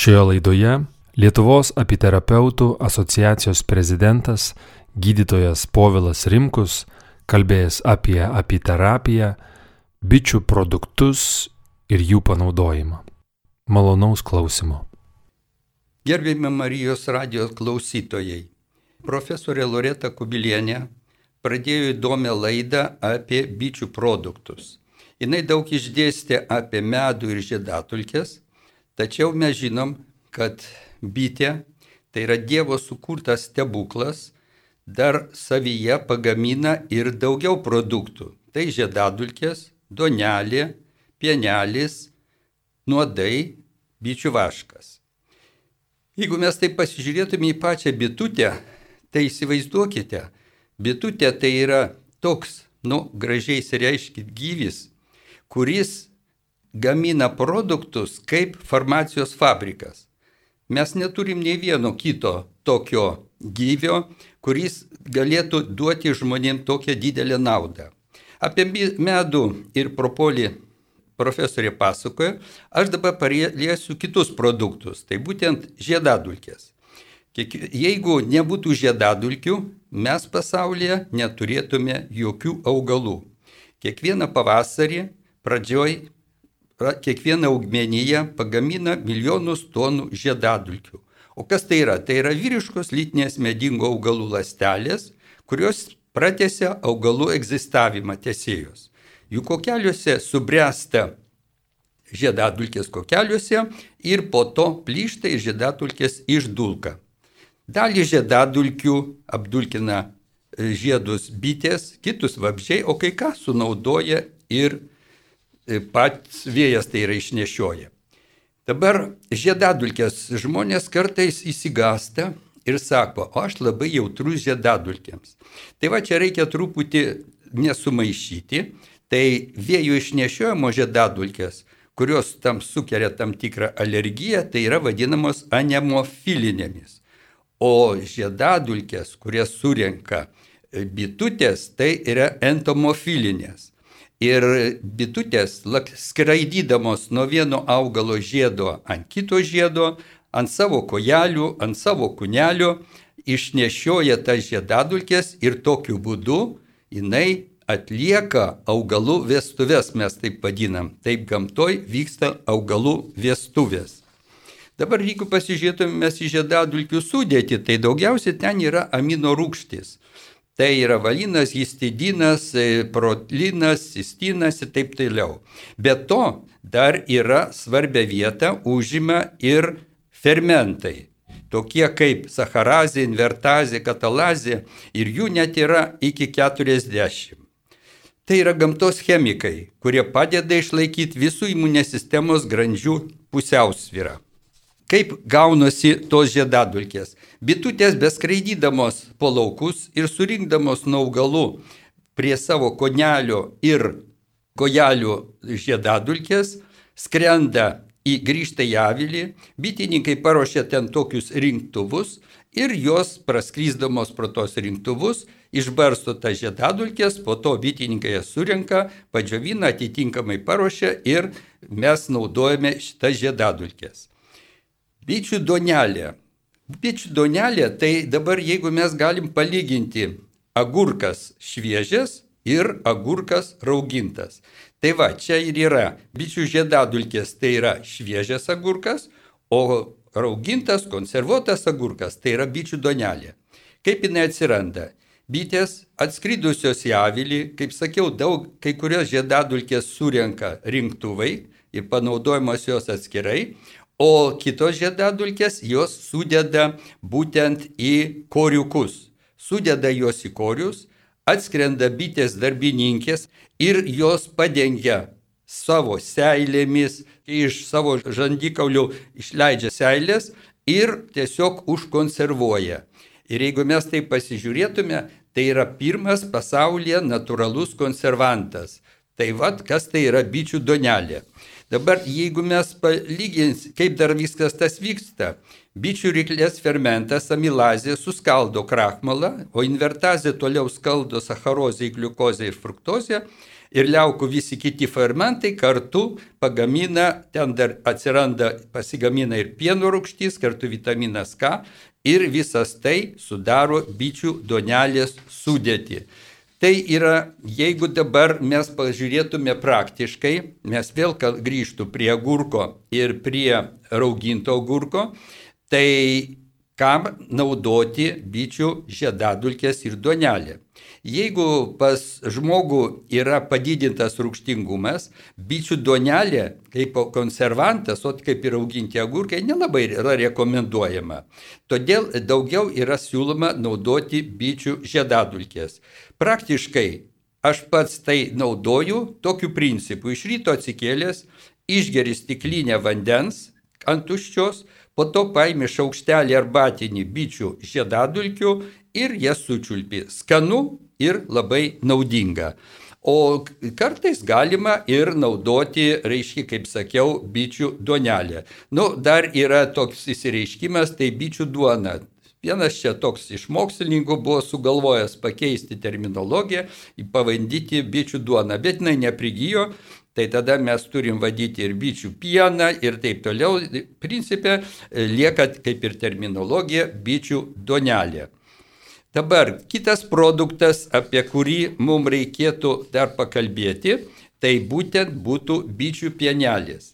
Šioje laidoje Lietuvos apiterapeutų asociacijos prezidentas gydytojas Povilas Rimkus kalbėjęs apie apiterapiją, bičių produktus ir jų panaudojimą. Malonaus klausimo. Gerbėme Marijos radijos klausytojai. Profesorė Loreta Kubilienė pradėjo įdomią laidą apie bičių produktus. Jis daug išdėstė apie medų ir žiedatulkės, tačiau mes žinom, kad bitė tai yra Dievo sukurtas stebuklas, dar savyje pagamina ir daugiau produktų. Tai žiedadulkės, donelė, pienelis, nuodai, bičių vaškas. Jeigu mes taip pasižiūrėtume į pačią bitutę, tai įsivaizduokite, bitutė tai yra toks, nu, gražiai reiškit gyvis, kuris gamina produktus kaip farmacijos fabrikas. Mes neturim nei vieno kito tokio gyvio, kuris galėtų duoti žmonėms tokią didelę naudą. Apie medų ir propolį profesorė pasakoja, aš dabar paliesiu kitus produktus, tai būtent žiedadulkės. Jeigu nebūtų žiedadulkių, mes pasaulyje neturėtume jokių augalų. Kiekvieną pavasarį pradžioj kiekviena augmenija pagamina milijonus tonų žiedadulkių. O kas tai yra? Tai yra vyriškos lytinės medingų augalų lastelės, kurios pratęsia augalų egzistavimą tiesėjus. Jų kokeliuose subręsta žiedadulkės kokeliuose ir po to plyšta ir žiedadulkės išdulka. Dalį žiedadulkių apdulkina e, žiedus bitės, kitus vabžiai, o kai ką sunaudoja ir pats vėjas tai yra išnešioja. Dabar žiedadulkės žmonės kartais įsigasta ir sako, o aš labai jautrus žiedadulkėms. Tai va čia reikia truputį nesumaišyti. Tai vėjų išnešiojimo žiedadulkės, kurios tam sukelia tam tikrą alergiją, tai yra vadinamos anemofilinėmis. O žiedadulkės, kurias surenka bitutės, tai yra entomofilinės. Ir bitutės skraidydamos nuo vieno augalo žiedo ant kito žiedo, ant savo kojelių, ant savo kūnelio, išnešioja tas žiedadulkės ir tokiu būdu jinai atlieka augalų vestuvės, mes taip vadinam. Taip gamtoj vyksta augalų vestuvės. Dabar jeigu pasižiūrėtume į žiedadulkių sudėtį, tai daugiausiai ten yra amino rūgštis. Tai yra valinas, histidinas, e, protlinas, cistinas ir taip toliau. Be to, dar yra svarbia vieta užima ir fermentai. Tokie kaip sacharazė, invertazė, katalazė ir jų net yra iki 40. Tai yra gamtos chemikai, kurie padeda išlaikyti visų imunės sistemos grandžių pusiausvyrą. Kaip gaunasi tos žiedadulkės? Bitutės beskraidydamos po laukus ir surinkdamos nuo augalų prie savo konelio ir kojelių žiedadulkės skrenda į grįžtą į avilį, bitininkai paruošia ten tokius rinktuvus ir jos praskrysdamos pro tos rinktuvus išbarsto tą žiedadulkės, po to bitininkai jas surenka, padžiovina, atitinkamai paruošia ir mes naudojame šitas žiedadulkės. Bičių donelė. Bičių donelė, tai dabar jeigu mes galim palyginti agurkas šviežias ir agurkas raugintas. Tai va, čia ir yra bičių žiedadulkės, tai yra šviežias agurkas, o raugintas, konservuotas agurkas, tai yra bičių donelė. Kaip jinai atsiranda? Bitės atskridusios į avilį, kaip sakiau, daug, kai kurios žiedadulkės surenka rinktuvai ir panaudojamos jos atskirai, o kitos žiedadulkės jos sudeda būtent į koriukus. Sudeda juos į korius, atskrenda bitės darbininkės ir jos padengia savo seilėmis, iš savo žandikaulių išleidžia seilės ir tiesiog užkonservuoja. Ir jeigu mes tai pasižiūrėtume, tai yra pirmas pasaulyje natūralus konservantas. Tai vad, kas tai yra bičių donelė. Dabar jeigu mes palygins, kaip dar viskas tas vyksta, bičių ryklės fermentas amilazė suskaldo krakmalą, o invertazė toliau skaldo sacharozę gliukozę ir fruktozę ir liaukų visi kiti fermentai kartu pagamina, ten dar atsiranda, pasigamina ir pieno rūgštys, kartu vitaminas K ir visas tai sudaro bičių donelės sudėti. Tai yra, jeigu dabar mes pažiūrėtume praktiškai, mes vėl grįžtų prie gurko ir prie rauginto gurko, tai kam naudoti bičių žiedadulkės ir duonelė. Jeigu pas žmogų yra padidintas rūkštingumas, bičių duonelė kaip konservantas, o kaip ir auginti agurkai, nelabai yra rekomenduojama. Todėl daugiau yra siūloma naudoti bičių žiedadulkės. Praktiškai aš pats tai naudoju tokiu principu. Iš ryto atsikėlęs, išgeri stiklinę vandens ant tuščios, po to paimi šaukštelį arbatinį bičių žiedadulkių ir jas sučiulpi. Skanu ir labai naudinga. O kartais galima ir naudoti, reiškia, kaip sakiau, bičių duonelę. Nu, dar yra toks įsireiškimas, tai bičių duona. Vienas čia toks iš mokslininkų buvo sugalvojęs pakeisti terminologiją, pavadinti bičių duoną, bet jinai neprigijo, tai tada mes turim vadyti ir bičių pieną ir taip toliau. Principė lieka kaip ir terminologija bičių donelė. Dabar kitas produktas, apie kurį mums reikėtų dar pakalbėti, tai būtent būtų bičių pienelis.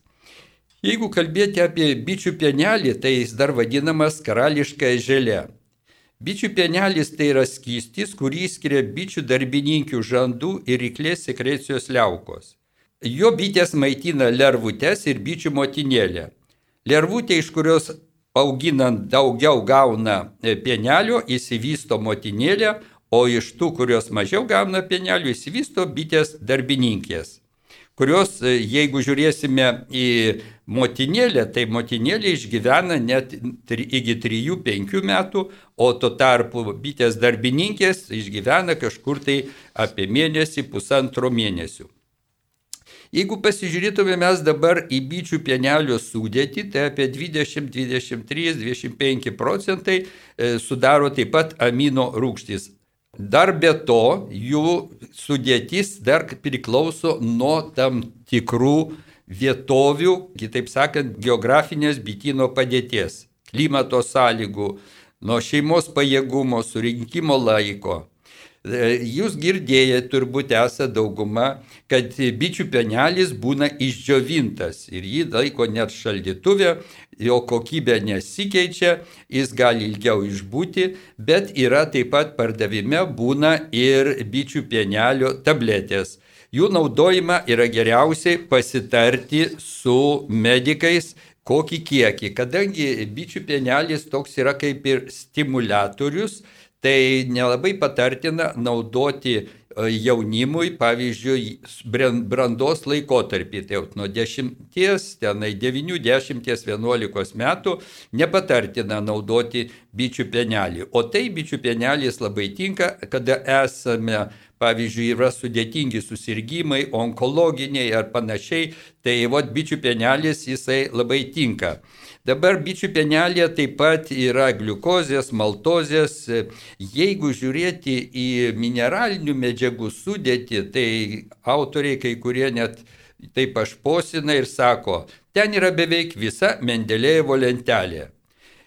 Jeigu kalbėti apie bičių pienelį, tai jis dar vadinamas karališka želė. Bičių pienelis tai yra skystis, kurį skiria bičių darbininkių žandų ir ryklės sekrecijos liaukos. Jo bitės maitina lervutes ir bičių motinėlę. Lervutė, iš kurios auginant daugiau gauna e, pienelio, įsivysto motinėlė, o iš tų, kurios mažiau gauna pienelio, įsivysto bitės darbininkės kurios, e, jeigu žiūrėsime į motinėlę, tai motinėlė išgyvena net iki 3-5 metų, o tuo tarpu bitės darbininkės išgyvena kažkur tai apie mėnesį, pusantro mėnesių. Jeigu pasižiūrėtume mes dabar į bičių pienelio sudėtį, tai apie 20, 23, 25 procentai e, sudaro taip pat amino rūgštys. Dar be to, jų sudėtis dar priklauso nuo tam tikrų vietovių, kitaip sakant, geografinės bitino padėties, klimato sąlygų, nuo šeimos pajėgumo, surinkimo laiko. E, jūs girdėję turbūt esate dauguma, kad bičių penelis būna išdžiovintas ir jį laiko net šaldytuvė, jo kokybė nesikeičia, jis gali ilgiau išbūti, bet yra taip pat pardavime būna ir bičių penelio tabletės. Jų naudojimą yra geriausiai pasitarti su medikais, kokį kiekį, kadangi bičių penelis toks yra kaip ir stimulatorius, tai nelabai patartina naudoti e, jaunimui, pavyzdžiui, brandos laikotarpį, tai nuo 10, tenai 9, 10, 11 metų nepatartina naudoti bičių penelį. O tai bičių penelis labai tinka, kada esame, pavyzdžiui, yra sudėtingi susirgymai, onkologiniai ar panašiai, tai vot bičių penelis jisai labai tinka. Dabar bičių penelė taip pat yra gliukozės, maltozės. Jeigu žiūrėti į mineralinių medžiagų sudėtį, tai autoriai kai kurie net taip pašposina ir sako, ten yra beveik visa Mendelėjevo lentelė.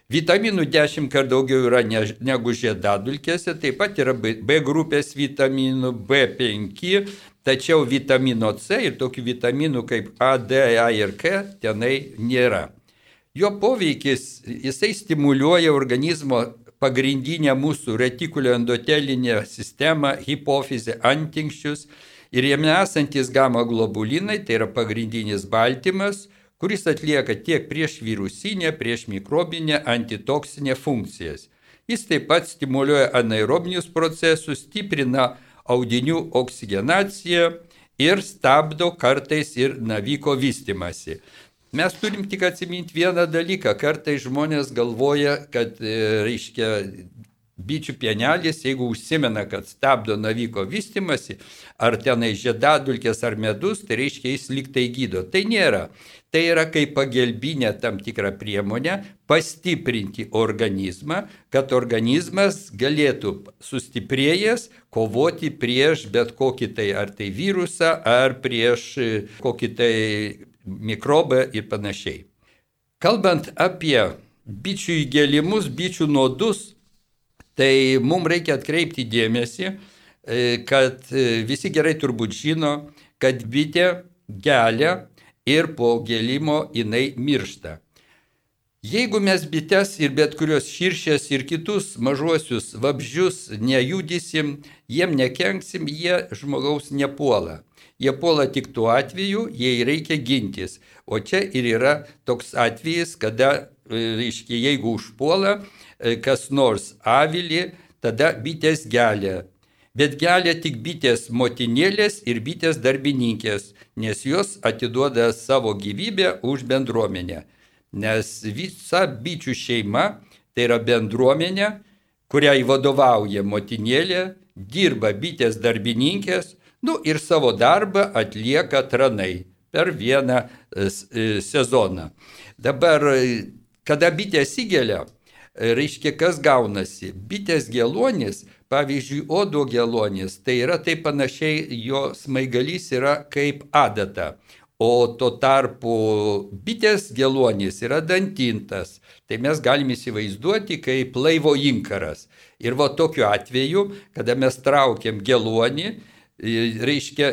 Vitaminų 10 kart daugiau yra negu žiedadulkėse, taip pat yra B grupės vitaminų, B5, tačiau vitamino C ir tokių vitaminų kaip A, D, A ir K tenai nėra. Jo poveikis, jisai stimuliuoja organizmo pagrindinę mūsų retikulio endotelinę sistemą, hipofizę, antinkščius ir jame esantis gama globulinai, tai yra pagrindinis baltymas, kuris atlieka tiek prieš virusinę, prieš mikrobinę, antitoksinę funkcijas. Jis taip pat stimuliuoja anaerobinius procesus, stiprina audinių oksigenaciją ir stabdo kartais ir navyko vystimasi. Mes turim tik atsiminti vieną dalyką. Kartai žmonės galvoja, kad, e, reiškia, bičių pienelis, jeigu užsimena, kad stabdo navyko vystimasi, ar tenai žiedadulkės ar medus, tai reiškia jis liktai gydo. Tai nėra. Tai yra kaip pagelbinė tam tikrą priemonę pastiprinti organizmą, kad organizmas galėtų sustiprėjęs kovoti prieš bet kokį tai ar tai virusą, ar prieš kokį tai mikrobą ir panašiai. Kalbant apie bičių įgėlimus, bičių nuodus, tai mums reikia atkreipti dėmesį, e, kad e, visi gerai turbūt žino, kad bitė gelia ir po gėlimo jinai miršta. Jeigu mes bites ir bet kurios širšės ir kitus mažuosius vabzdžius nejudysim, jiem nekenksim, jie žmogaus nepuola. Jie puola tik tuo atveju, jei reikia gintis. O čia ir yra toks atvejis, kada reiškia, jeigu užpuola e, kas nors avilį, tada bitės gelia. Bet gelia tik bitės motinėlės ir bitės darbininkės, nes jos atiduoda savo gyvybę už bendruomenę. Nes visa bičių šeima tai yra bendruomenė, kuriai vadovauja motinėlė, dirba bitės darbininkės, nu ir savo darbą atlieka tranai per vieną e, e, sezoną. Dabar Kada bitė įgelia, reiškia, kas gaunasi. Bitės gelonis, pavyzdžiui, odo gelonis, tai yra taip panašiai, jo smaigalys yra kaip adata. O tuo tarpu bitės gelonis yra dantintas. Tai mes galime įsivaizduoti kaip laivo inkaras. Ir va tokiu atveju, kada mes traukiam gelonį, reiškia,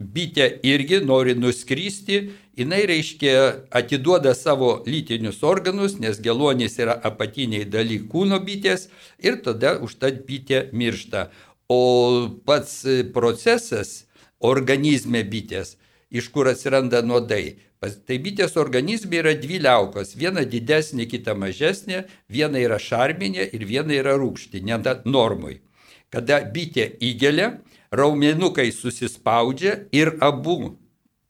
bitė irgi nori nuskrysti jinai reiškia atiduoda savo lytinius organus, nes geluonis yra apatiniai daly kūno bitės ir tada užtat bitė miršta. O pats procesas organizme bitės, iš kur atsiranda nuodai. Tai bitės organizme yra dvi liaukos. Viena didesnė, kita mažesnė, viena yra šarminė ir viena yra rūkštinė, normui. Kada bitė įgelia, raumenukai susispaudžia ir abu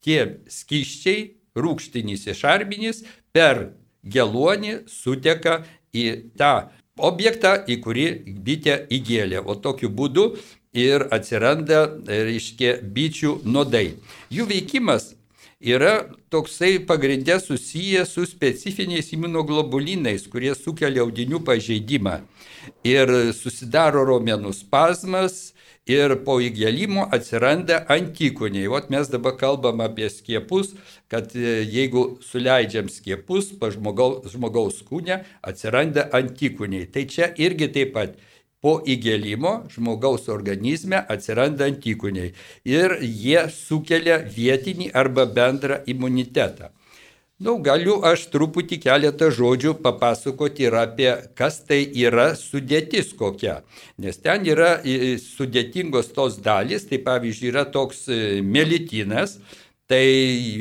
tie skyščiai, rūkštinis išarbinis, per geluonį suteka į tą objektą, į kurį bitė įgėlė. O tokiu būdu ir atsiranda, reiškia, bičių nuodai. Jų veikimas yra toksai pagrindę susijęs su specifiniais imunoglobulinais, kurie sukelia audinių pažeidimą. Ir susidaro raumenų spazmas, ir po įgėlimo atsiranda antikūniai. Vat mes dabar kalbam apie skiepus, kad e, jeigu suleidžiam skiepus, pa žmogaus, žmogaus kūne atsiranda antikūniai. Tai čia irgi taip pat. Po įgėlimo žmogaus organizme atsiranda antikūniai ir jie sukelia vietinį arba bendrą imunitetą. Nu, galiu aš truputį keletą žodžių papasakoti ir apie, kas tai yra sudėtis kokia. Nes ten yra sudėtingos tos dalys, tai pavyzdžiui yra toks e, melitinas, tai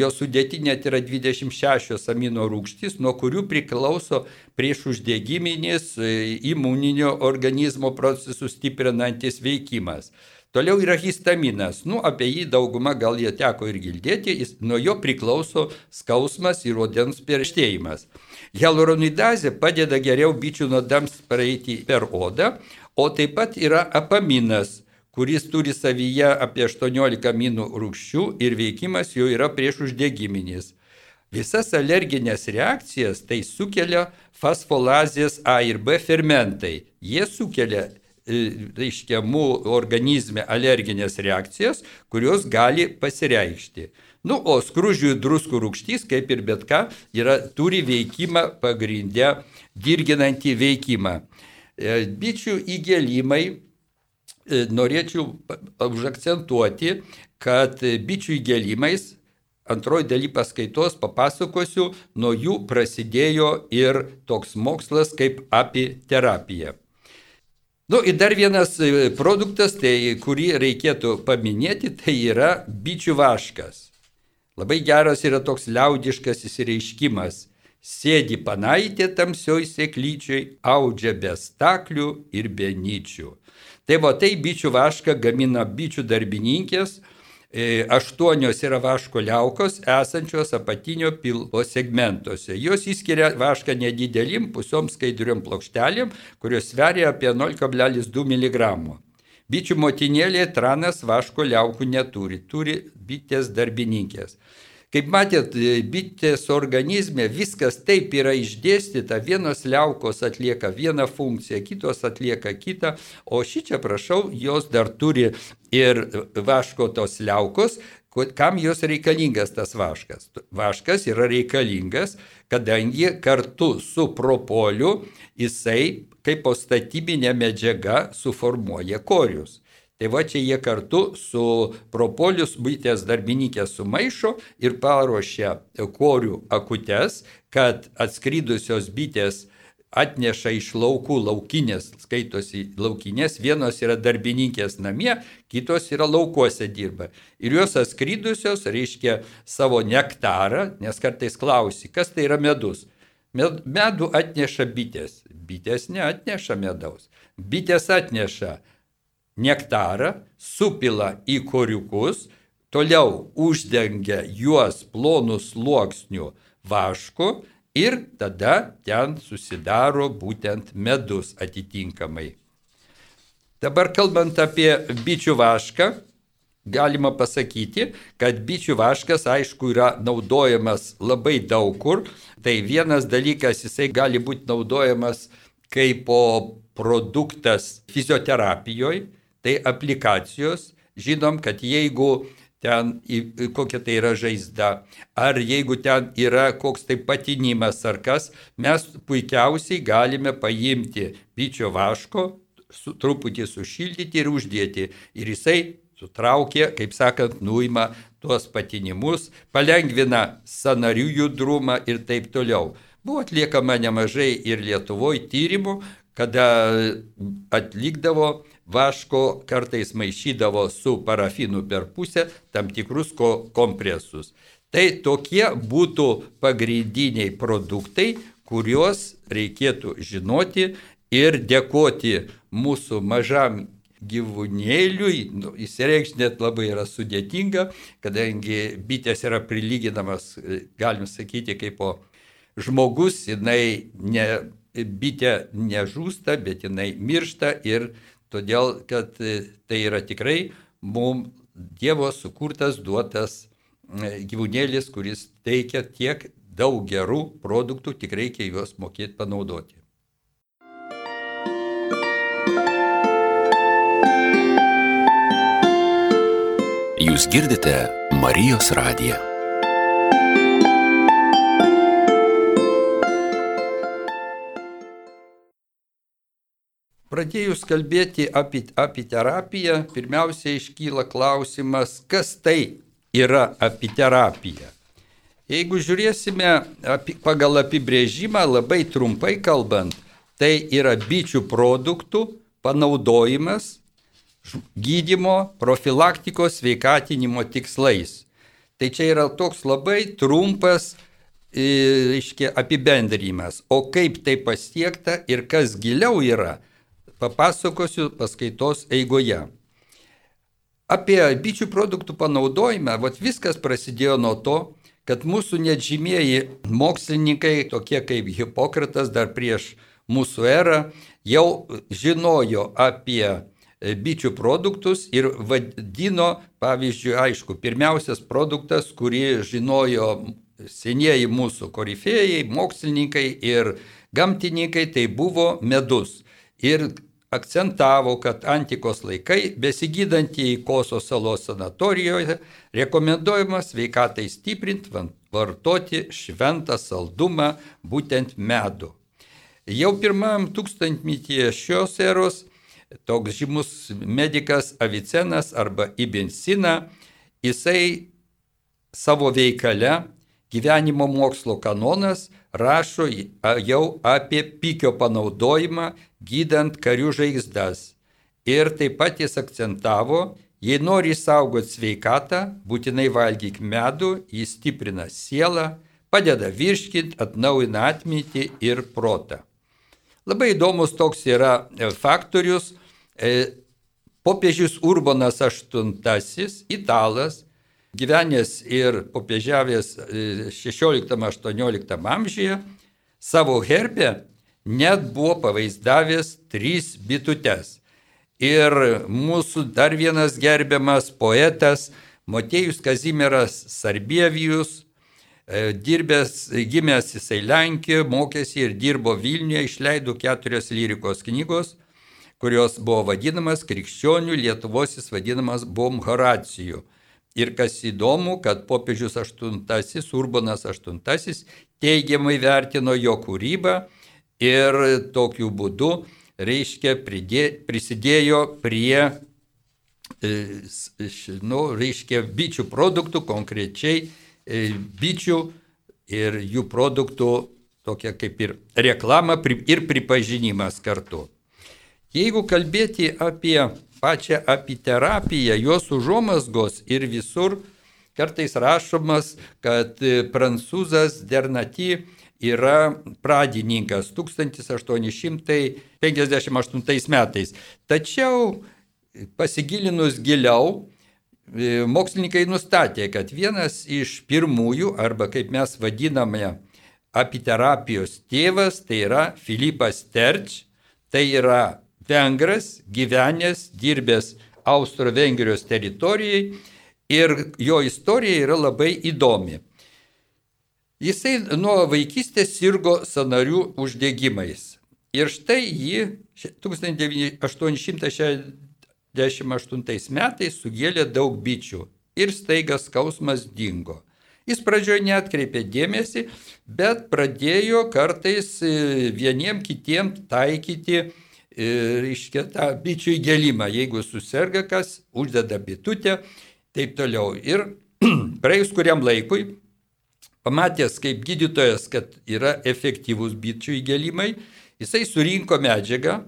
jo sudėtinė yra 26 amino rūgštys, nuo kurių priklauso prieš uždegiminis e, imuninio organizmo procesus stiprinantis veikimas. Toliau yra histaminas. Nu, apie jį dauguma gal jie teko ir girdėti, jis, nuo jo priklauso skausmas ir odens perštėjimas. Hialuronidazė padeda geriau bičių nuodams praeiti per odą, o taip pat yra apaminas kuris turi savyje apie 18 aminų rūkščių ir veikimas jo yra prieš uždegiminis. Visas alerginės reakcijas tai sukelia fosfolazės A ir B fermentai. Jie sukelia reiškia, mūsų organizme alerginės reakcijas, kurios gali pasireikšti. Nu, o skrūžių druskų rūkštys, kaip ir bet ką, yra, turi veikimą pagrindę, dirginantį veikimą. E, bičių įgėlimai, e, norėčiau užakcentuoti, kad bičių įgėlimais antroji daly paskaitos papasakosiu, nuo jų prasidėjo ir toks mokslas kaip apiterapija. Nu, ir dar vienas e, produktas, tai, kurį reikėtų paminėti, tai yra bičių vaškas. Labai geras yra toks liaudiškas įsireiškimas. Sėdi panaitė tamsioj sėklyčiai, audžia be staklių ir be nyčių. Tai va tai bičių vašką gamina bičių darbininkės, aštuonios yra vaško liaukos esančios apatinio pilvo segmentuose. Jos įskiria vašką nedidelim, pusiom skaidriom plokštelėm, kurios sveria apie 0,2 mg. Bičių motinėlė tranas vaško liaukų neturi, turi bitės darbininkės. Kaip matėt, bitės organizme viskas taip yra išdėstyta, vienos liaukos atlieka vieną funkciją, kitos atlieka kitą, o šį čia prašau, jos dar turi ir vaško tos liaukos, kam jos reikalingas tas vaškas. Vaškas yra reikalingas, kadangi kartu su propoliu jisai kaip po statybinė medžiaga suformuoja korius. Tai va čia jie kartu su propolius bitės darbininkės sumaišo ir paruošia korių akutes, kad atskridusios bitės atneša iš laukų laukinės, skaitosi laukinės, vienos yra darbininkės namie, kitos yra laukuose dirba. Ir jos atskridusios reiškia savo nektarą, nes kartais klausi, kas tai yra medus. Medų atneša bitės, bitės neatneša medaus, bitės atneša nektarą, supila į koriukus, toliau uždengia juos plonų sluoksnių vašku ir tada ten susidaro būtent medus atitinkamai. Dabar kalbant apie bičių vašką, galima pasakyti, kad bičių vaškas, aišku, yra naudojamas labai daug kur. Tai vienas dalykas, jisai gali būti naudojamas kaip produktas fizioterapijoje, tai aplikacijos, žinom, kad jeigu ten kokia tai yra žaizda, ar jeigu ten yra koks tai patinimas ar kas, mes puikiausiai galime paimti bičio vaško, su, truputį sušildyti ir uždėti. Ir jisai sutraukia, kaip sakant, nuima tuos patinimus, palengvina sanarių judrumą ir taip toliau. Buvo atliekama nemažai ir Lietuvoje tyrimų, kada atlikdavo vaško kartais maišydavo su parafinu per pusę tam tikrus ko kompresus. Tai tokie būtų pagrindiniai produktai, kuriuos reikėtų žinoti ir dėkoti mūsų mažam gyvūnėliui, nu, įsireikšti net labai yra sudėtinga, kadangi bitės yra prilyginamas, galim sakyti, kaip po žmogus, jinai ne, bitė nežūsta, bet jinai miršta ir todėl kad e, tai yra tikrai mums Dievo sukurtas, duotas e, gyvūnėlis, kuris teikia tiek daug gerų produktų, tik reikia juos mokėti panaudoti. Jūs girdite Marijos radiją. Pradėjus kalbėti apie, apie terapiją, pirmiausia iškyla klausimas, kas tai yra apiterapija. Jeigu žiūrėsime api, pagal apibrėžimą, labai trumpai kalbant, tai yra bičių produktų panaudojimas gydimo, profilaktikos, sveikatinimo tikslais. Tai čia yra toks labai trumpas reiškia, apibendrimas. O kaip tai pasiekta ir kas giliau yra, papasakosiu paskaitos eigoje. Apie bičių produktų panaudojimą, vat viskas prasidėjo nuo to, kad mūsų net žymieji mokslininkai, tokie kaip Hipokratas dar prieš mūsų erą, jau žinojo apie bičių produktus ir vadino, pavyzdžiui, aišku, pirmiausias produktas, kurį žinojo senieji mūsų korifėjai, mokslininkai ir gamtininkai, tai buvo medus. Ir akcentavo, kad antikos laikai besigydantieji Koso salos sanatorijoje rekomenduojama sveikatai stiprinti, vartoti šventą saldumą, būtent medų. Jau pirmam tūkstantmetyje šios eros toks žymus medikas Avicenas arba Ibinsina, jisai savo veikale gyvenimo mokslo kanonas rašo jau apie pykio panaudojimą gydant karių žaizdas. Ir taip pat jis akcentavo, jei nori saugoti sveikatą, būtinai valgyk medų, jis stiprina sielą, padeda virškinti, atnaujina atmintį ir protą. Labai įdomus toks yra e, faktorius. E, popiežius Urbanas VIII, italas, gyvenęs ir popiežiavęs 16-18 e, amžiuje, savo herbę net buvo pavaizdavęs trys bitutes. Ir mūsų dar vienas gerbiamas poetas Motėjus Kazimieras Sarbievijus, e, dirbęs, gimęs jisai Lenkijoje, mokėsi ir dirbo Vilniuje, išleido keturios lyrikos knygos, kurios buvo vadinamas krikščionių, Lietuvos jis vadinamas Bom Horacijų. Ir kas įdomu, kad popiežius VIII, Urbanas VIII teigiamai vertino jo kūrybą ir tokiu būdu, reiškia, pridė, prisidėjo prie, e, nu, reiškia, bičių produktų, konkrečiai e, bičių ir jų produktų tokia kaip ir reklama ir pripažinimas kartu. Jeigu kalbėti apie pačią apiterapiją, jos užuomasgos ir visur kartais rašomas, kad e, prancūzas Dernati yra pradininkas 1858 metais. Tačiau pasigilinus giliau, e, mokslininkai nustatė, kad vienas iš pirmųjų, arba kaip mes vadiname, apiterapijos tėvas, tai yra Filipas Terč, tai yra vengras, gyvenęs, dirbęs Austro-Vengrijos teritorijai ir jo istorija yra labai įdomi. Jisai nuo vaikystės sirgo sanarių uždegimais. Ir štai jį 1868 metais sugėlė daug bičių ir staiga skausmas dingo. Jis pradžioje netkreipė dėmesį, bet pradėjo kartais e, vieniem kitiem taikyti reiškia, tą bičių įgelimą. Jeigu susirga kas, uždeda bitutę, taip toliau. Ir praėjus kuriam laikui, pamatęs kaip gydytojas, kad yra efektyvūs bičių įgelimai, jisai surinko medžiagą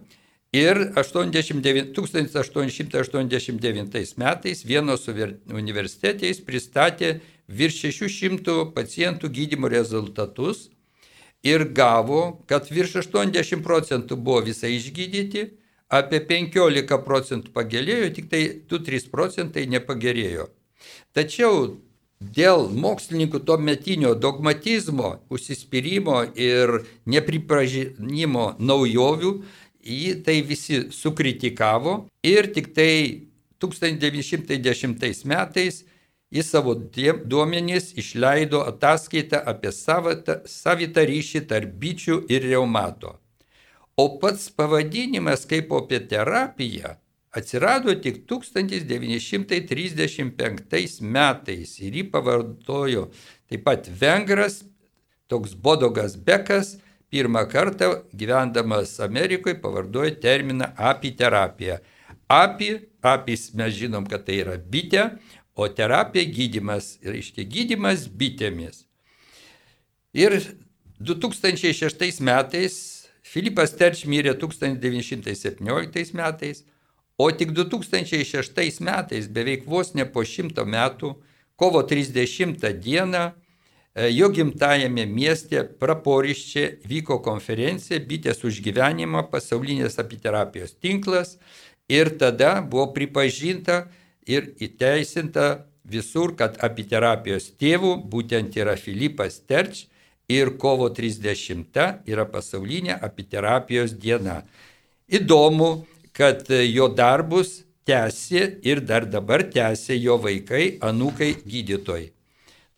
ir 89, 1889 metais Vienos universitete jis pristatė virš 600 pacientų gydymo rezultatus ir gavo, kad virš 80 procentų buvo visai išgydyti, apie 15 procentų pagerėjo, tik tai 2-3 procentai nepagerėjo. Tačiau dėl mokslininkų to metinio dogmatizmo, užsispyrimo ir nepripažinimo naujovių, jį tai visi sukritikavo ir tik tai 1910 metais į savo duomenys išleido ataskaitą apie savitą ryšį tarp bičių ir reumato. O pats pavadinimas kaip apie terapiją atsirado tik 1935 metais ir jį pavartojo taip pat vengras, toks Bodogas Bekas, pirmą kartą gyvendamas Amerikoje pavardojo terminą apiterapija. Api, apis mes žinom, kad tai yra bitė, o terapija gydimas, reiškia gydimas bitėmis. Ir 2006 metais Filipas Terč mirė 1917 metais, o tik 2006 metais, beveik vos ne po šimto metų, kovo 30 dieną, e, jo gimtajame mieste Praporiščiai vyko konferencija Bitės už gyvenimą pasaulinės apiterapijos tinklas ir tada buvo pripažinta, ir įteisinta visur, kad apiterapijos tėvų būtent yra Filipas Terč ir kovo 30 yra pasaulinė apiterapijos diena. Įdomu, kad jo darbus tęsė ir dar dabar tęsė jo vaikai, anūkai gydytojai.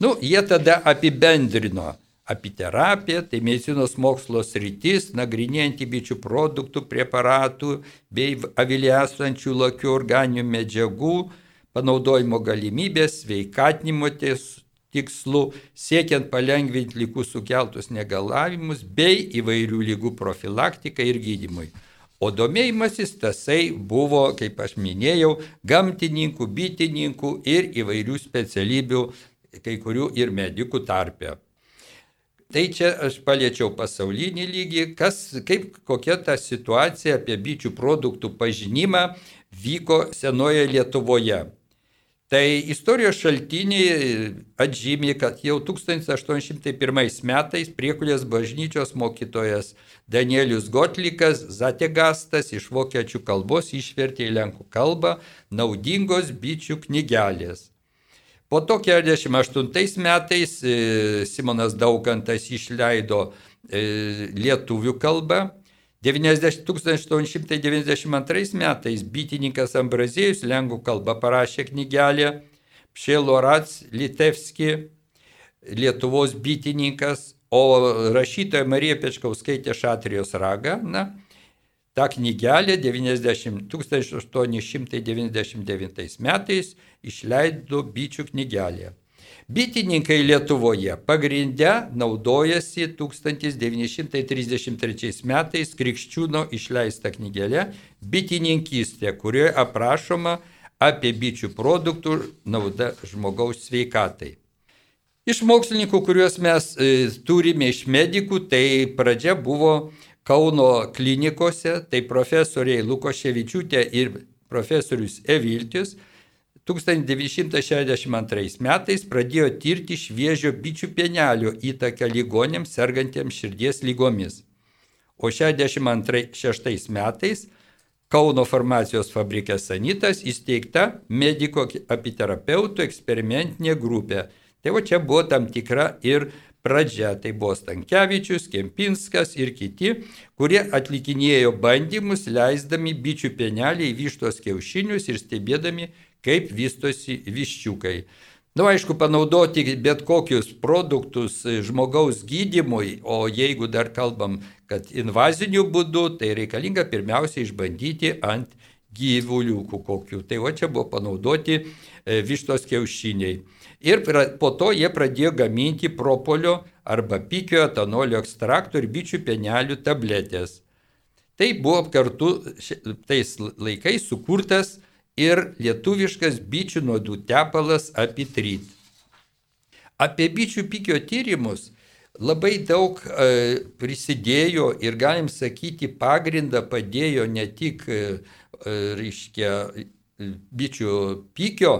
Nu, jie tada apibendrino apiterapija, tai medicinos mokslo sritis, nagrinėjanti bičių produktų, preparatų bei avilėsančių lakių organinių medžiagų panaudojimo galimybės, sveikatinimo tikslų, siekiant palengvinti lygų sukeltus negalavimus bei įvairių lygų profilaktikai ir gydimui. O domėjimasis tasai buvo, kaip aš minėjau, gamtininkų, bitininkų ir įvairių specialybių, kai kurių ir medikų tarpe. Tai čia aš paliečiau pasaulinį lygį, kas, kaip, kokia ta situacija apie bičių produktų pažinimą vyko senoje Lietuvoje. Tai istorijos šaltiniai atžymė, kad jau 1801 metais Priekulės bažnyčios mokytojas Danielius Gotlikas Zategastas iš vokiečių kalbos išvertė į lenkų kalbą naudingos bičių knygelės. Po to 48 metais e, Simonas Daugantas išleido e, lietuvių kalbą. 1892 metais bitininkas Ambrazėjus lengvų kalba parašė knygelę Pšelorats Litevski, Lietuvos bitininkas, o rašytoja Marija Pečkauskaitė Šatrijos raga, na, tą knygelę 90, 1899 metais išleido bičių knygelė. Bitininkai Lietuvoje pagrindę naudojasi 1933 metais Krikščiūno išleista knygelė Bitininkystė, kurioje aprašoma apie bičių produktų naudą žmogaus sveikatai. Iš mokslininkų, kuriuos mes e, turime iš medikų, tai pradžia buvo Kauno klinikose, tai profesoriai Lukoševičiūtė ir profesorius Eviltis 1962 metais pradėjo tirti šviežio bičių pienelio įtaką ligonėms sergantiems širdies lygomis. O 1966 metais Kauno farmacijos fabrikė Sanitas įsteigta mediko apiterapeutų eksperimentinė grupė. Tai va čia buvo tam tikra ir pradžia. Tai buvo Stankievičius, Kempinskas ir kiti, kurie atlikinėjo bandymus, leisdami bičių pienelį į vištos kiaušinius ir stebėdami, kaip vystosi viščiukai. Na, nu, aišku, panaudoti bet kokius produktus žmogaus gydimui, o jeigu dar kalbam, kad invaziniu būdu, tai reikalinga pirmiausia išbandyti ant gyvuliukų kokių. Tai o čia buvo panaudoti e, vištos kiaušiniai. Ir po to jie pradėjo gaminti propolio arba pikio etanolio ekstraktų ir bičių penelių tabletės. Tai buvo kartu tais laikais sukurtas ir lietuviškas bičių nuodų tepalas apitryt. Apie bičių pikio tyrimus labai daug e, prisidėjo ir galim sakyti pagrindą padėjo ne tik, e, e reiškia, bičių pikio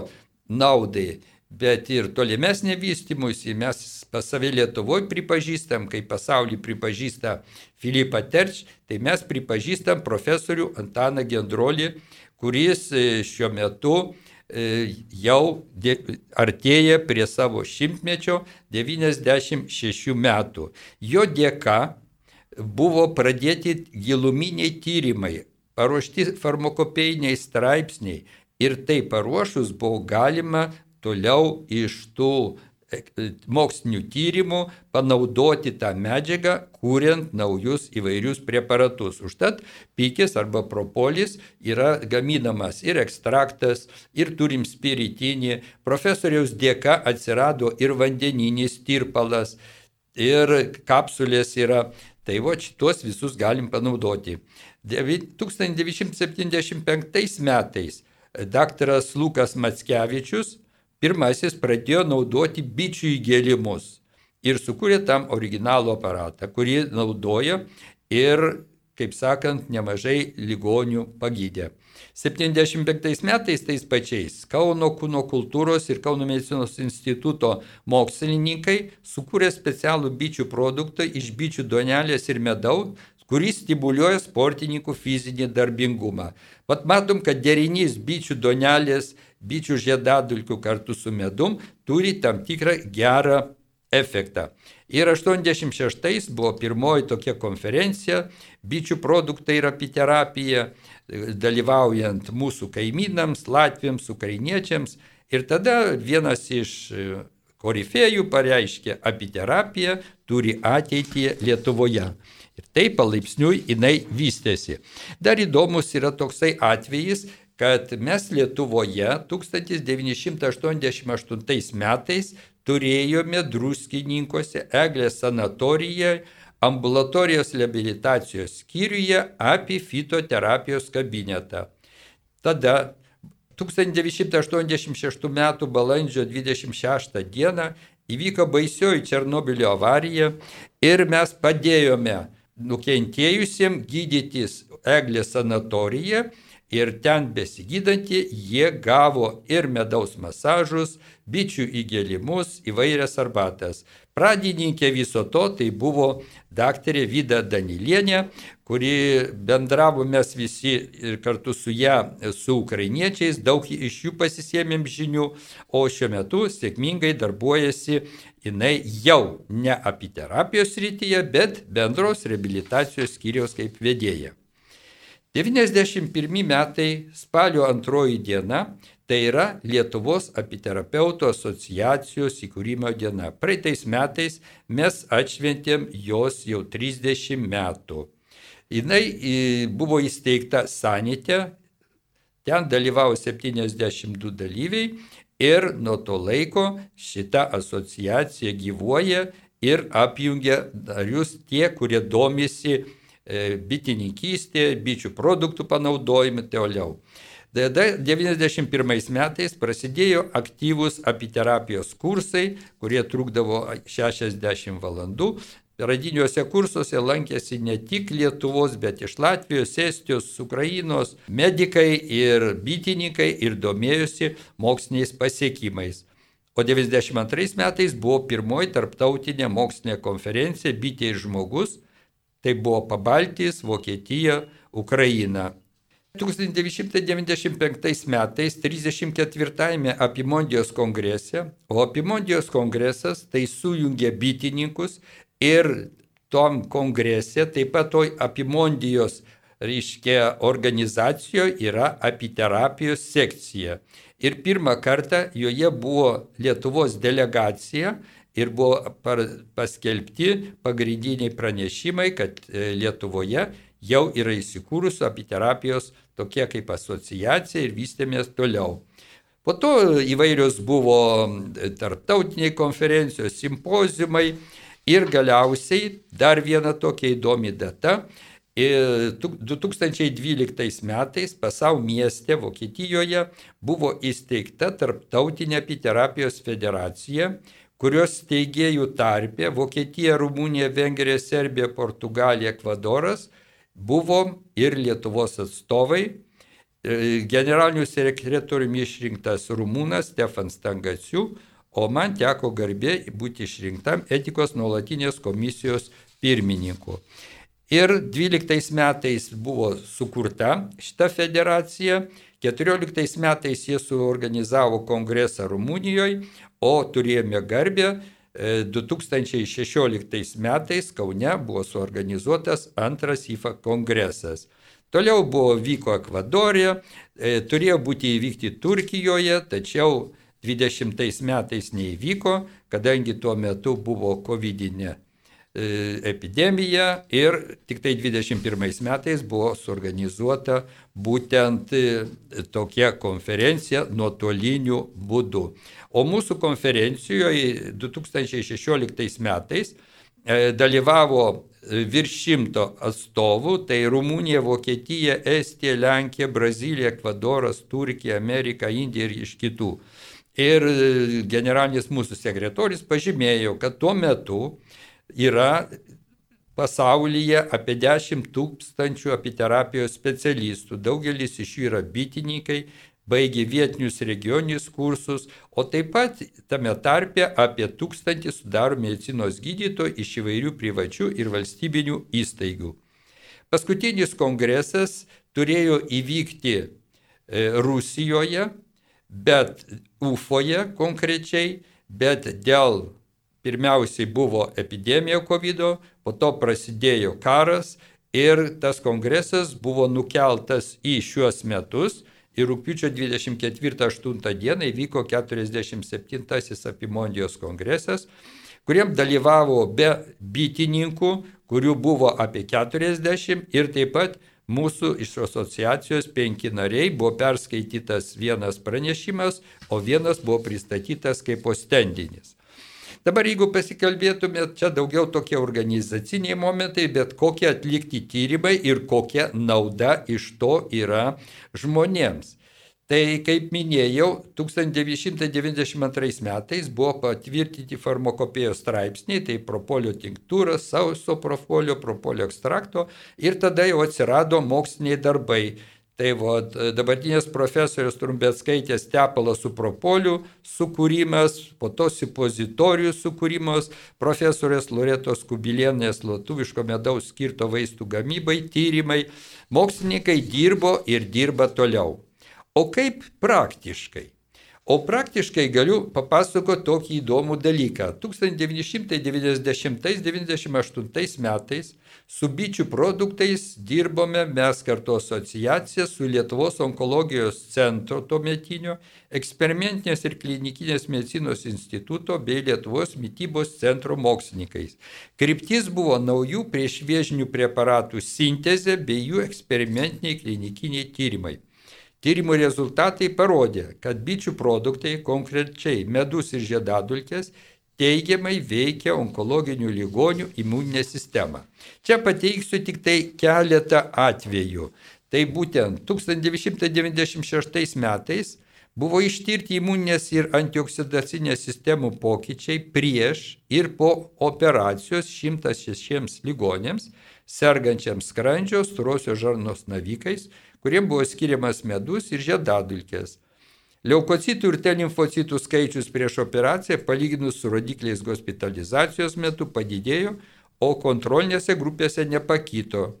naudai, bet ir tolimesnė vystimusi. Mes pas save Lietuvoje pripažįstam, kaip pasaulį pripažįsta Filipą Terč, tai mes pripažįstam profesorių Antaną Gendrolį, kuris e, šiuo metu e, jau artėja prie savo šimtmečio 96 metų. Jo dėka buvo pradėti giluminiai tyrimai, paruošti farmakopėjiniai straipsniai ir tai paruošus buvo galima toliau iš tų mokslinių tyrimų panaudoti tą medžiagą, kuriant naujus įvairius preparatus. Užtat pykis arba propolis yra gaminamas ir ekstraktas, ir turim spiritinį. Profesoriaus dėka atsirado ir vandeninis tirpalas, ir kapsulės yra. Tai va šitos visus galim panaudoti. 1975 metais daktaras Lukas Matskevičius pirmasis pradėjo naudoti bičių įgėlimus ir sukūrė tam originalų aparatą, kurį naudoja ir, kaip sakant, nemažai ligonių pagydė. 75 metais tais pačiais Kauno kūno kultūros ir Kauno medicinos instituto mokslininkai sukūrė specialų bičių produktą iš bičių donelės ir medaus, kuris stimuliuoja sportininkų fizinį darbingumą. Vat matom, kad derinys bičių donelės bičių žiedadulkių kartu su medum turi tam tikrą gerą efektą. Ir 86 buvo pirmoji tokia konferencija, bičių produktai ir apiterapija, dalyvaujant mūsų kaimynams, latviams, ukrainiečiams. Ir tada vienas iš korifėjų pareiškė, apiterapija turi ateitį Lietuvoje. Ir taip palaipsniui jinai vystėsi. Dar įdomus yra toksai atvejis, kad mes Lietuvoje 1988 metais turėjome druskininkose Eglės sanatorijoje ambulatorijos rehabilitacijos skyriuje apie fitoterapijos kabinetą. Tada 1986 m. balandžio 26 d. įvyko baisioji Černobilio avarija ir mes padėjome nukentėjusiems gydytis Eglės sanatorijoje ir ten besigydantį jie gavo ir medaus masažus, bičių įgėlimus, įvairias arbatas. Pradininkė viso to tai buvo daktarė Vida Danilienė, kuri bendravo mes visi ir kartu su ją, su ukrainiečiais, daug iš jų pasisėmėm žinių, o šiuo metu sėkmingai darbuojasi jinai jau ne apiterapijos rytyje, bet bendros reabilitacijos skyriaus kaip vedėja. 91 metai spalio antroji diena Tai yra Lietuvos apiterapeutų asociacijos įkūrimo diena. Praeitais metais mes atšventėm jos jau 30 metų. Jis buvo įsteigta Sanite, ten dalyvavo 72 dalyviai ir nuo to laiko šita asociacija gyvuoja ir apjungia narius tie, kurie domisi e, bitininkystė, bičių produktų panaudojimu toliau. Tada 91 metais prasidėjo aktyvūs apiterapijos kursai, kurie trukdavo 60 valandų. Radiniuose kursuose lankėsi ne tik Lietuvos, bet iš Latvijos, Estijos, Ukrainos medikai ir bitininkai ir domėjosi moksliniais pasiekimais. O 92 metais buvo pirmoji tarptautinė mokslinė konferencija Bitė ir žmogus. Tai buvo Pabaltijas, Vokietija, Ukraina. 1995 metais 34-ame Apimondijos kongrese, o Apimondijos kongresas tai sujungė bitininkus ir tom kongrese, taip pat toj Apimondijos, reiškia, organizacijoje yra apiterapijos sekcija. Ir pirmą kartą joje buvo Lietuvos delegacija ir buvo paskelbti pagrindiniai pranešimai, kad e, Lietuvoje jau yra įsikūrusi apiterapijos tokie kaip asociacija ir vystėmės toliau. Po to įvairios buvo tarptautiniai konferencijos, simpozimai ir galiausiai dar viena tokia įdomi data. 2012 metais Pasau mieste Vokietijoje buvo įsteigta Tarptautinė apiterapijos federacija, kurios steigėjų tarpė Vokietija, Rumunija, Vengrija, Serbija, Portugalija, Ekvadoras – buvo ir Lietuvos atstovai. E, generaliniu sekretoriumi išrinktas Rumūnas Stefan Stangasiu, o man teko garbė būti išrinktam etikos nuolatinės komisijos pirmininku. Ir 12 metais buvo sukurta šita federacija, 14 metais jie suorganizavo kongresą Rumunijoje, o turėjome garbę 2016 metais Kaune buvo suorganizuotas antras IFA kongresas. Toliau buvo vyko Ekvadorė, e, turėjo būti įvykti Turkijoje, tačiau 20 metais neįvyko, kadangi tuo metu buvo COVID-19 E, epidemija ir tik tai 21 metais buvo suorganizuota būtent e, tokia konferencija nuotoliniu būdu. O mūsų konferencijoje 2016 metais e, dalyvavo virš šimto atstovų, tai Rumunija, Vokietija, Estija, Lenkija, Brazilija, Ekvadoras, Turkija, Amerika, Indija ir iš kitų. Ir generalinis mūsų sekretorius pažymėjo, kad tuo metu yra pasaulyje apie 10 tūkstančių apiterapijos specialistų. Daugelis iš jų yra bitininkai, baigė vietinius regioninius kursus, o taip pat tame tarpe apie tūkstantį sudaro medicinos gydytojų iš įvairių privačių ir valstybinių įstaigų. Paskutinis kongresas turėjo įvykti e, Rusijoje, bet UFOje konkrečiai, bet dėl pirmiausiai buvo epidemija COVID, po to prasidėjo karas ir tas kongresas buvo nukeltas į šiuos metus. Ir rūpiučio 24-8 dieną įvyko 47-asis Apimondijos kongresas, kuriam dalyvavo be bitininkų, kurių buvo apie 40 ir taip pat mūsų iš asociacijos penki nariai buvo perskaitytas vienas pranešimas, o vienas buvo pristatytas kaip ostendinis. Dabar jeigu pasikalbėtumėt, čia daugiau tokie organizaciniai momentai, bet kokie atlikti tyrimai ir kokia nauda iš to yra žmonėms. Tai kaip minėjau, 1992 metais buvo patvirtinti farmakopėjos straipsniai, tai propolio tinktūras, sauso profolio, propolio ekstrakto ir tada jau atsirado moksliniai darbai. Tai va, dabartinės profesorius Trumbetskaitės tepalas su propoliu sukūrimas, po to supozitorijų sukūrimas, profesorės Loretos Kubilienės lietuviško medaus skirto vaistų gamybai, tyrimai. Mokslininkai dirbo ir dirba toliau. O kaip praktiškai? O praktiškai galiu papasakoti tokį įdomų dalyką. 1990-1998 metais su bičių produktais dirbome mes kartu asociacija su Lietuvos onkologijos centro tuometinio, eksperimentinės ir klinikinės medicinos instituto bei Lietuvos mytybos centro mokslininkais. Kryptis buvo naujų priešviežinių preparatų sintezė bei jų eksperimentiniai klinikiniai tyrimai. Tyrimų rezultatai parodė, kad bičių produktai, konkrečiai medus ir žiedadulkės, teigiamai veikia onkologinių ligonių imuninę sistemą. Čia pateiksiu tik tai keletą atvejų. Tai būtent 1996 metais buvo ištirti imuninės ir antioksidacinės sistemų pokyčiai prieš ir po operacijos 106 ligonėms, sergančiams skrandžio storosios žarnos navikais, kuriem buvo skiriamas medus ir žiedadulkės. Leukocitų ir T limfocitų skaičius prieš operaciją palyginus su rodikliais hospitalizacijos metu padidėjo, o kontrolinėse grupėse nepakito.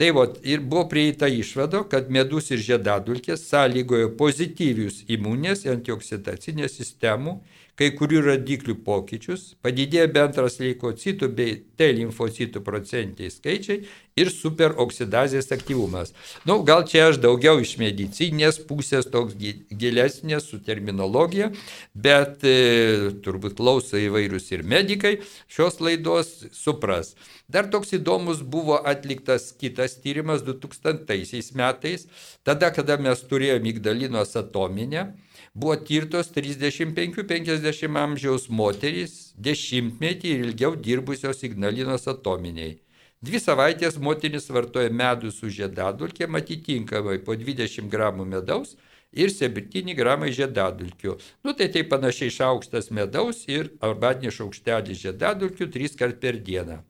Tai vat, ir buvo prieita išvado, kad medus ir žiedadulkės sąlygojo pozityvius imunės ir antioksidacinės sistemų kai kurių radiklių pokyčius, padidėjo bendras leukocitų bei T limfocitų procentiniai skaičiai ir superoksidazės aktyvumas. Na, nu, gal čia aš daugiau iš medicinės pusės, toks gilesnės su terminologija, bet e, turbūt klauso įvairius ir medikai šios laidos supras. Dar toks įdomus buvo atliktas kitas tyrimas 2000 metais, tada, kada mes turėjome mygdalinos atominę buvo tirtos 35-50 amžiaus moterys dešimtmetį ir ilgiau dirbusios Ignalinos atominiai. Dvi savaitės moteris vartoja medų su žiedadulkėm atitinkamai po 20 gramų medaus ir 7 gramai žiedadulkių. Nu tai tai panašiai šaukštas medaus ir arbatinis šaukštelis žiedadulkių 3 kart per dieną.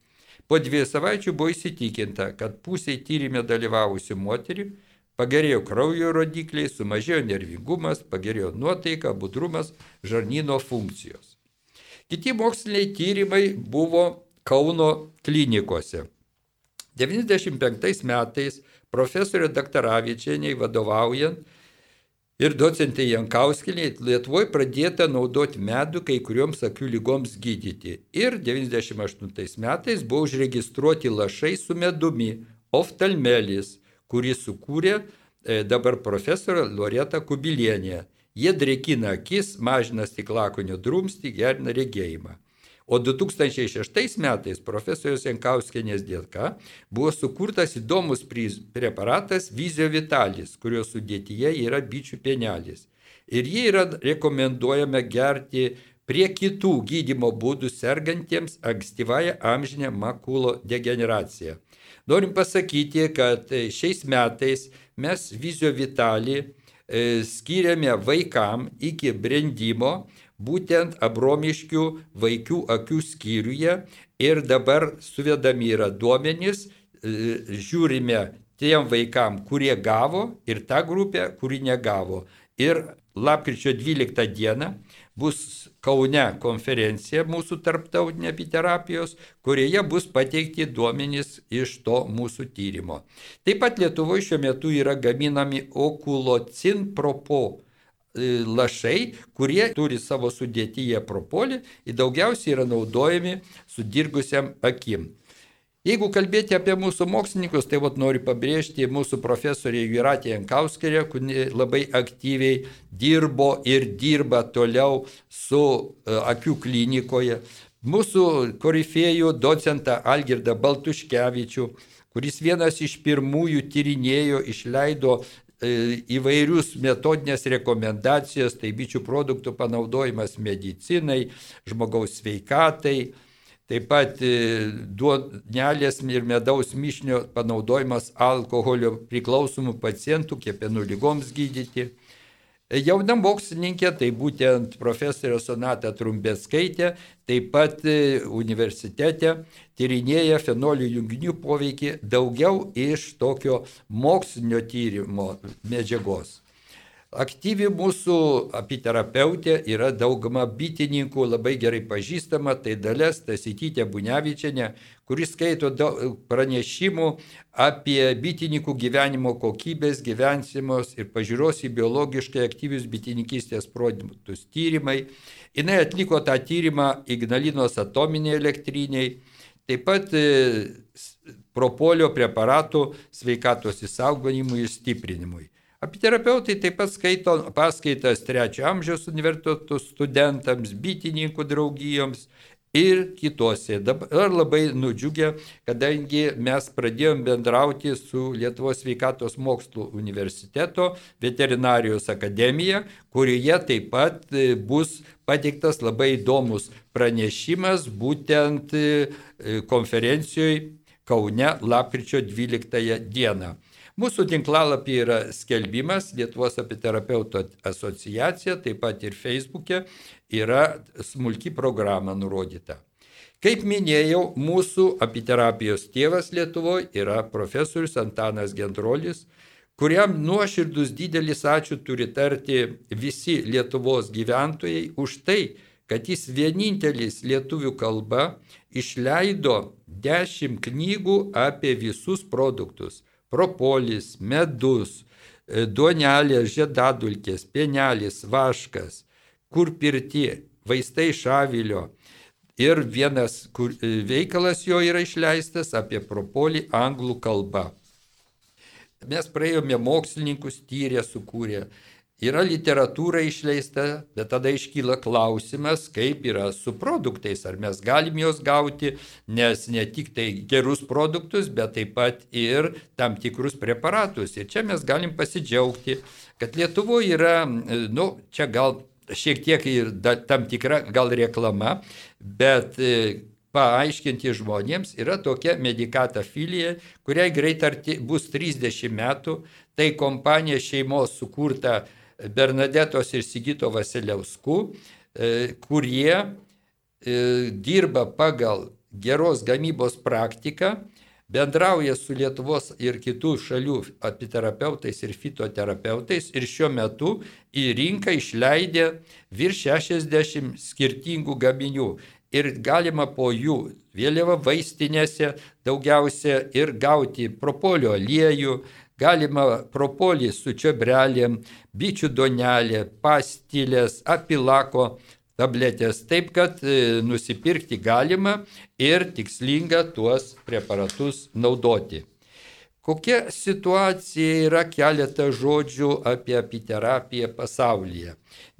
Po dviejų savaičių buvo įsitikinta, kad pusiai tyrimė dalyvavusių moterių Pagerėjo kraujo rodikliai, sumažėjo nervingumas, pagerėjo nuotaika, budrumas, žarnyno funkcijos. Kiti moksliniai tyrimai buvo Kauno klinikose. 95 metais profesorė Daktaravičianiai vadovaujant ir docentai Jankauskinė Lietuvoje pradėta naudoti medų kai kurioms akių lygoms gydyti. Ir 98 metais buvo užregistruoti lašai su medumi, oftalmelis, kurį sukūrė e, dabar profesorė Loreta Kubilienė. Jie drėkina akis, mažina stiklakonio drumstį, gerina regėjimą. O 2006 metais profesorius Jankauskenės dėka buvo sukurtas įdomus preparatas Vizio Vitalis, kurio sudėtyje yra bičių pienelis. Ir jie yra rekomenduojama gerti prie kitų gydimo būdų sergantiems ankstyvąją amžinę makulo degeneraciją. Norim pasakyti, kad e, šiais metais mes vizio vitalį e, skiriame vaikam iki brendimo, būtent abromiškių vaikų akių skyriuje ir dabar suvedami yra duomenys, e, žiūrime tiem vaikam, kurie gavo ir tą grupę, kuri negavo. Ir lapkričio 12 dieną bus Kaune konferencija mūsų tarptautinė apiterapijos, kurioje bus pateikti duomenys iš to mūsų tyrimo. Taip pat Lietuvoje šiuo metu yra gaminami okulocin propo e, lašai, kurie turi savo sudėtyje propolį ir daugiausiai yra naudojami sudirgusiam akim. Jeigu kalbėti apie mūsų mokslininkus, tai vat noriu pabrėžti mūsų profesorė Juratė Jankauskerė, kuri labai aktyviai dirbo ir dirba toliau su e, akių klinikoje. Mūsų korifėjų docentą Algirdą Baltuškevičių, kuris vienas iš pirmųjų tyrinėjo, išleido e, įvairius metodinės rekomendacijas, tai bičių produktų panaudojimas medicinai, žmogaus sveikatai, Taip pat e, duonelės ir medaus mišinio panaudojimas alkoholio priklausomų pacientų kepenų lygoms gydyti. Jauna mokslininkė, tai būtent profesorė Sonata Trumbėskaitė, taip pat e, universitete tyrinėja fenolių junginių poveikį daugiau iš tokio mokslinio tyrimo medžiagos. Aktyvi mūsų apiterapeutė yra dauguma bitininkų labai gerai pažįstama, tai dalės Tasitytė Bunevičiane, kuris skaito pranešimų apie bitininkų gyvenimo kokybės, gyvensimos ir pažiūros į biologiškai aktyvius bitininkystės produktus tyrimai. Jis atliko tą tyrimą Ignalinos atominiai elektriniai, taip pat e, propolio preparatų sveikatos įsaugojimui ir stiprinimui. Apiterapeutai taip pat skaito paskaitas trečio amžiaus universitetų studentams, bitininkų draugijoms ir kitose. Dabar labai nudžiugę, kadangi mes pradėjom bendrauti su Lietuvos sveikatos mokslų universiteto veterinarijos akademija, kurioje taip pat e, bus pateiktas labai įdomus pranešimas būtent e, konferencijoje Kaune lapkričio 12 dieną. Mūsų tinklalapį yra skelbimas Lietuvos apiterapeutų asociacija, taip pat ir Facebook'e yra smulki programa nurodyta. Kaip minėjau, mūsų apiterapijos tėvas Lietuvoje yra profesorius Antanas Gendrolis, kuriam nuoširdus didelis ačiū turi tarti visi Lietuvos gyventojai už tai, kad jis vienintelis lietuvių kalba išleido dešimt knygų apie visus produktus propolis, medus, e, duonelės, žiedadulkės, pienelis, vaškas, kur pirti, vaistai šavilio. Ir vienas kur, e, veikalas jo yra išleistas apie propolį anglų kalba. Mes praėjome mokslininkus, tyrė, sukūrė Yra literatūra išleista, bet tada iškyla klausimas, kaip yra su produktais, ar mes galim juos gauti, nes ne tik tai gerus produktus, bet taip pat ir tam tikrus preparatus. Ir čia mes galim pasidžiaugti, kad Lietuvoje yra, nu, čia gal šiek tiek ir da, tam tikra gal reklama, bet e, paaiškinti žmonėms yra tokia medikata filija, kuriai greit arti bus 30 metų, tai kompanija šeimos sukurta Bernadetos ir Sigito Vasiliauskų, e, kurie e, dirba pagal geros gamybos praktiką, bendrauja su Lietuvos ir kitų šalių apiterapeutais ir fitoterapeutais ir šiuo metu į rinką išleidė virš 60 skirtingų gaminių. Ir galima po jų vėliava vaistinėse daugiausia ir gauti propolio aliejų, Galima propolį su čiobrelėm, bičių donelė, pastilės, apilako tabletės. Taip, kad e, nusipirkti galima ir tikslinga tuos preparatus naudoti. Kokia situacija yra keletą žodžių apie apiterapiją pasaulyje.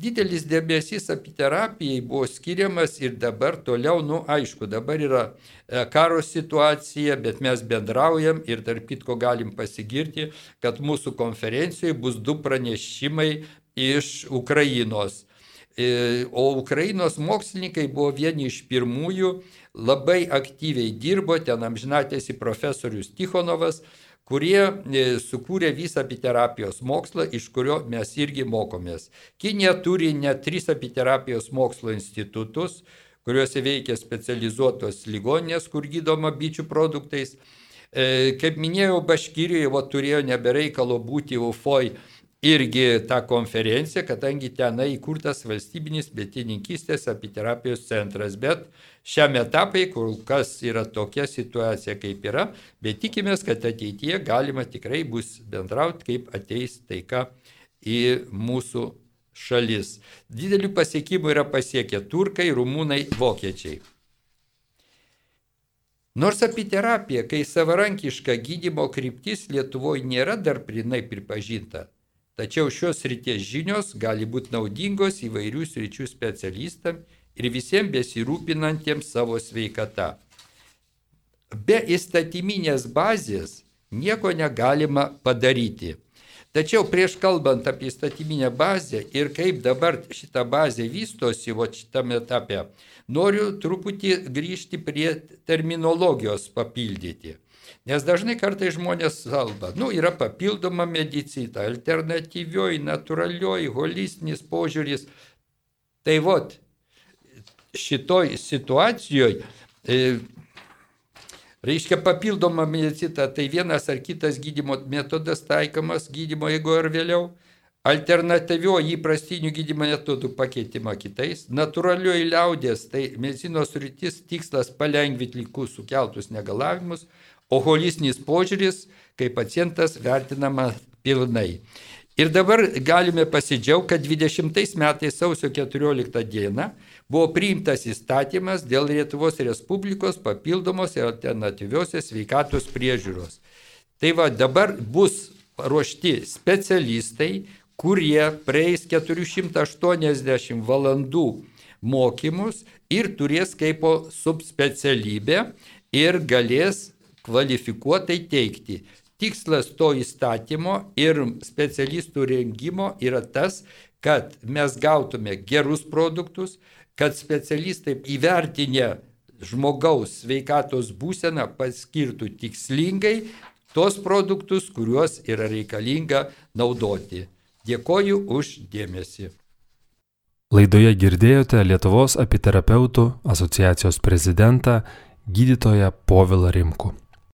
Didelis dėmesys apiterapijai buvo skiriamas ir dabar toliau, nu aišku, dabar yra e, karo situacija, bet mes bendraujam ir tarp kitko galim pasigirti, kad mūsų konferencijoje bus du pranešimai iš Ukrainos. E, o Ukrainos mokslininkai buvo vieni iš pirmųjų, labai aktyviai dirbo, ten amžinatėsi profesorius Tichonovas, kurie e, sukūrė visą apiterapijos mokslą, iš kurio mes irgi mokomės. Kinija turi net tris apiterapijos mokslo institutus, kuriuose veikia specializuotos ligoninės, kur gydoma bičių produktais. E, kaip minėjau, Baškirijoje turėjo nebereikalo būti UFOI irgi tą konferenciją, kadangi tenai įkurtas valstybinis betininkystės apiterapijos centras. Bet šiam etapui, kol kas yra tokia situacija, kaip yra, bet tikimės, kad ateityje galima tikrai bus bendrauti, kaip ateis taika į mūsų šalis. Didelių pasiekimų yra pasiekę turkai, rumūnai, vokiečiai. Nors apiterapija, kai savarankiška gydimo kryptis Lietuvoje nėra dar prinai pripažinta, Tačiau šios ryties žinios gali būti naudingos įvairių sričių specialistam ir visiems besirūpinantiems savo sveikata. Be įstatyminės bazės nieko negalima padaryti. Tačiau prieš kalbant apie įstatyminę bazę ir kaip dabar šita bazė vystosi, o šitame etape, noriu truputį grįžti prie terminologijos papildyti. Nes dažnai kartai žmonės kalba, nu, yra papildoma medicina, alternatyvioji, natūralioji, holistinis požiūris. Tai vot, šitoj situacijoje, e, reiškia papildoma medicina, tai vienas ar kitas gydimo metodas taikomas gydimo jeigu ar vėliau, alternatyvioji įprastinių gydymo metodų pakeitimą kitais, natūralioji liaudės, tai medicinos rytis tikslas palengvinti likus sukeltus negalavimus, o holistinis požiūris, kai pacientas vertinama pilnai. Ir dabar galime pasidžiaugti, kad 20 metais sausio 14 dieną buvo priimtas įstatymas dėl Lietuvos Respublikos papildomos ir alternatyviosios sveikatos priežiūros. Tai va dabar bus ruošti specialistai, kurie praeis 480 valandų mokymus ir turės kaip subspecialybę ir galės kvalifikuotai teikti. Tikslas to įstatymo ir specialistų rengimo yra tas, kad mes gautume gerus produktus, kad specialistai įvertinę žmogaus sveikatos būseną paskirtų tikslingai tos produktus, kuriuos yra reikalinga naudoti. Dėkoju už dėmesį. Laidoje girdėjote Lietuvos apiterapeutų asociacijos prezidentą gydytoją Povilą Rimku.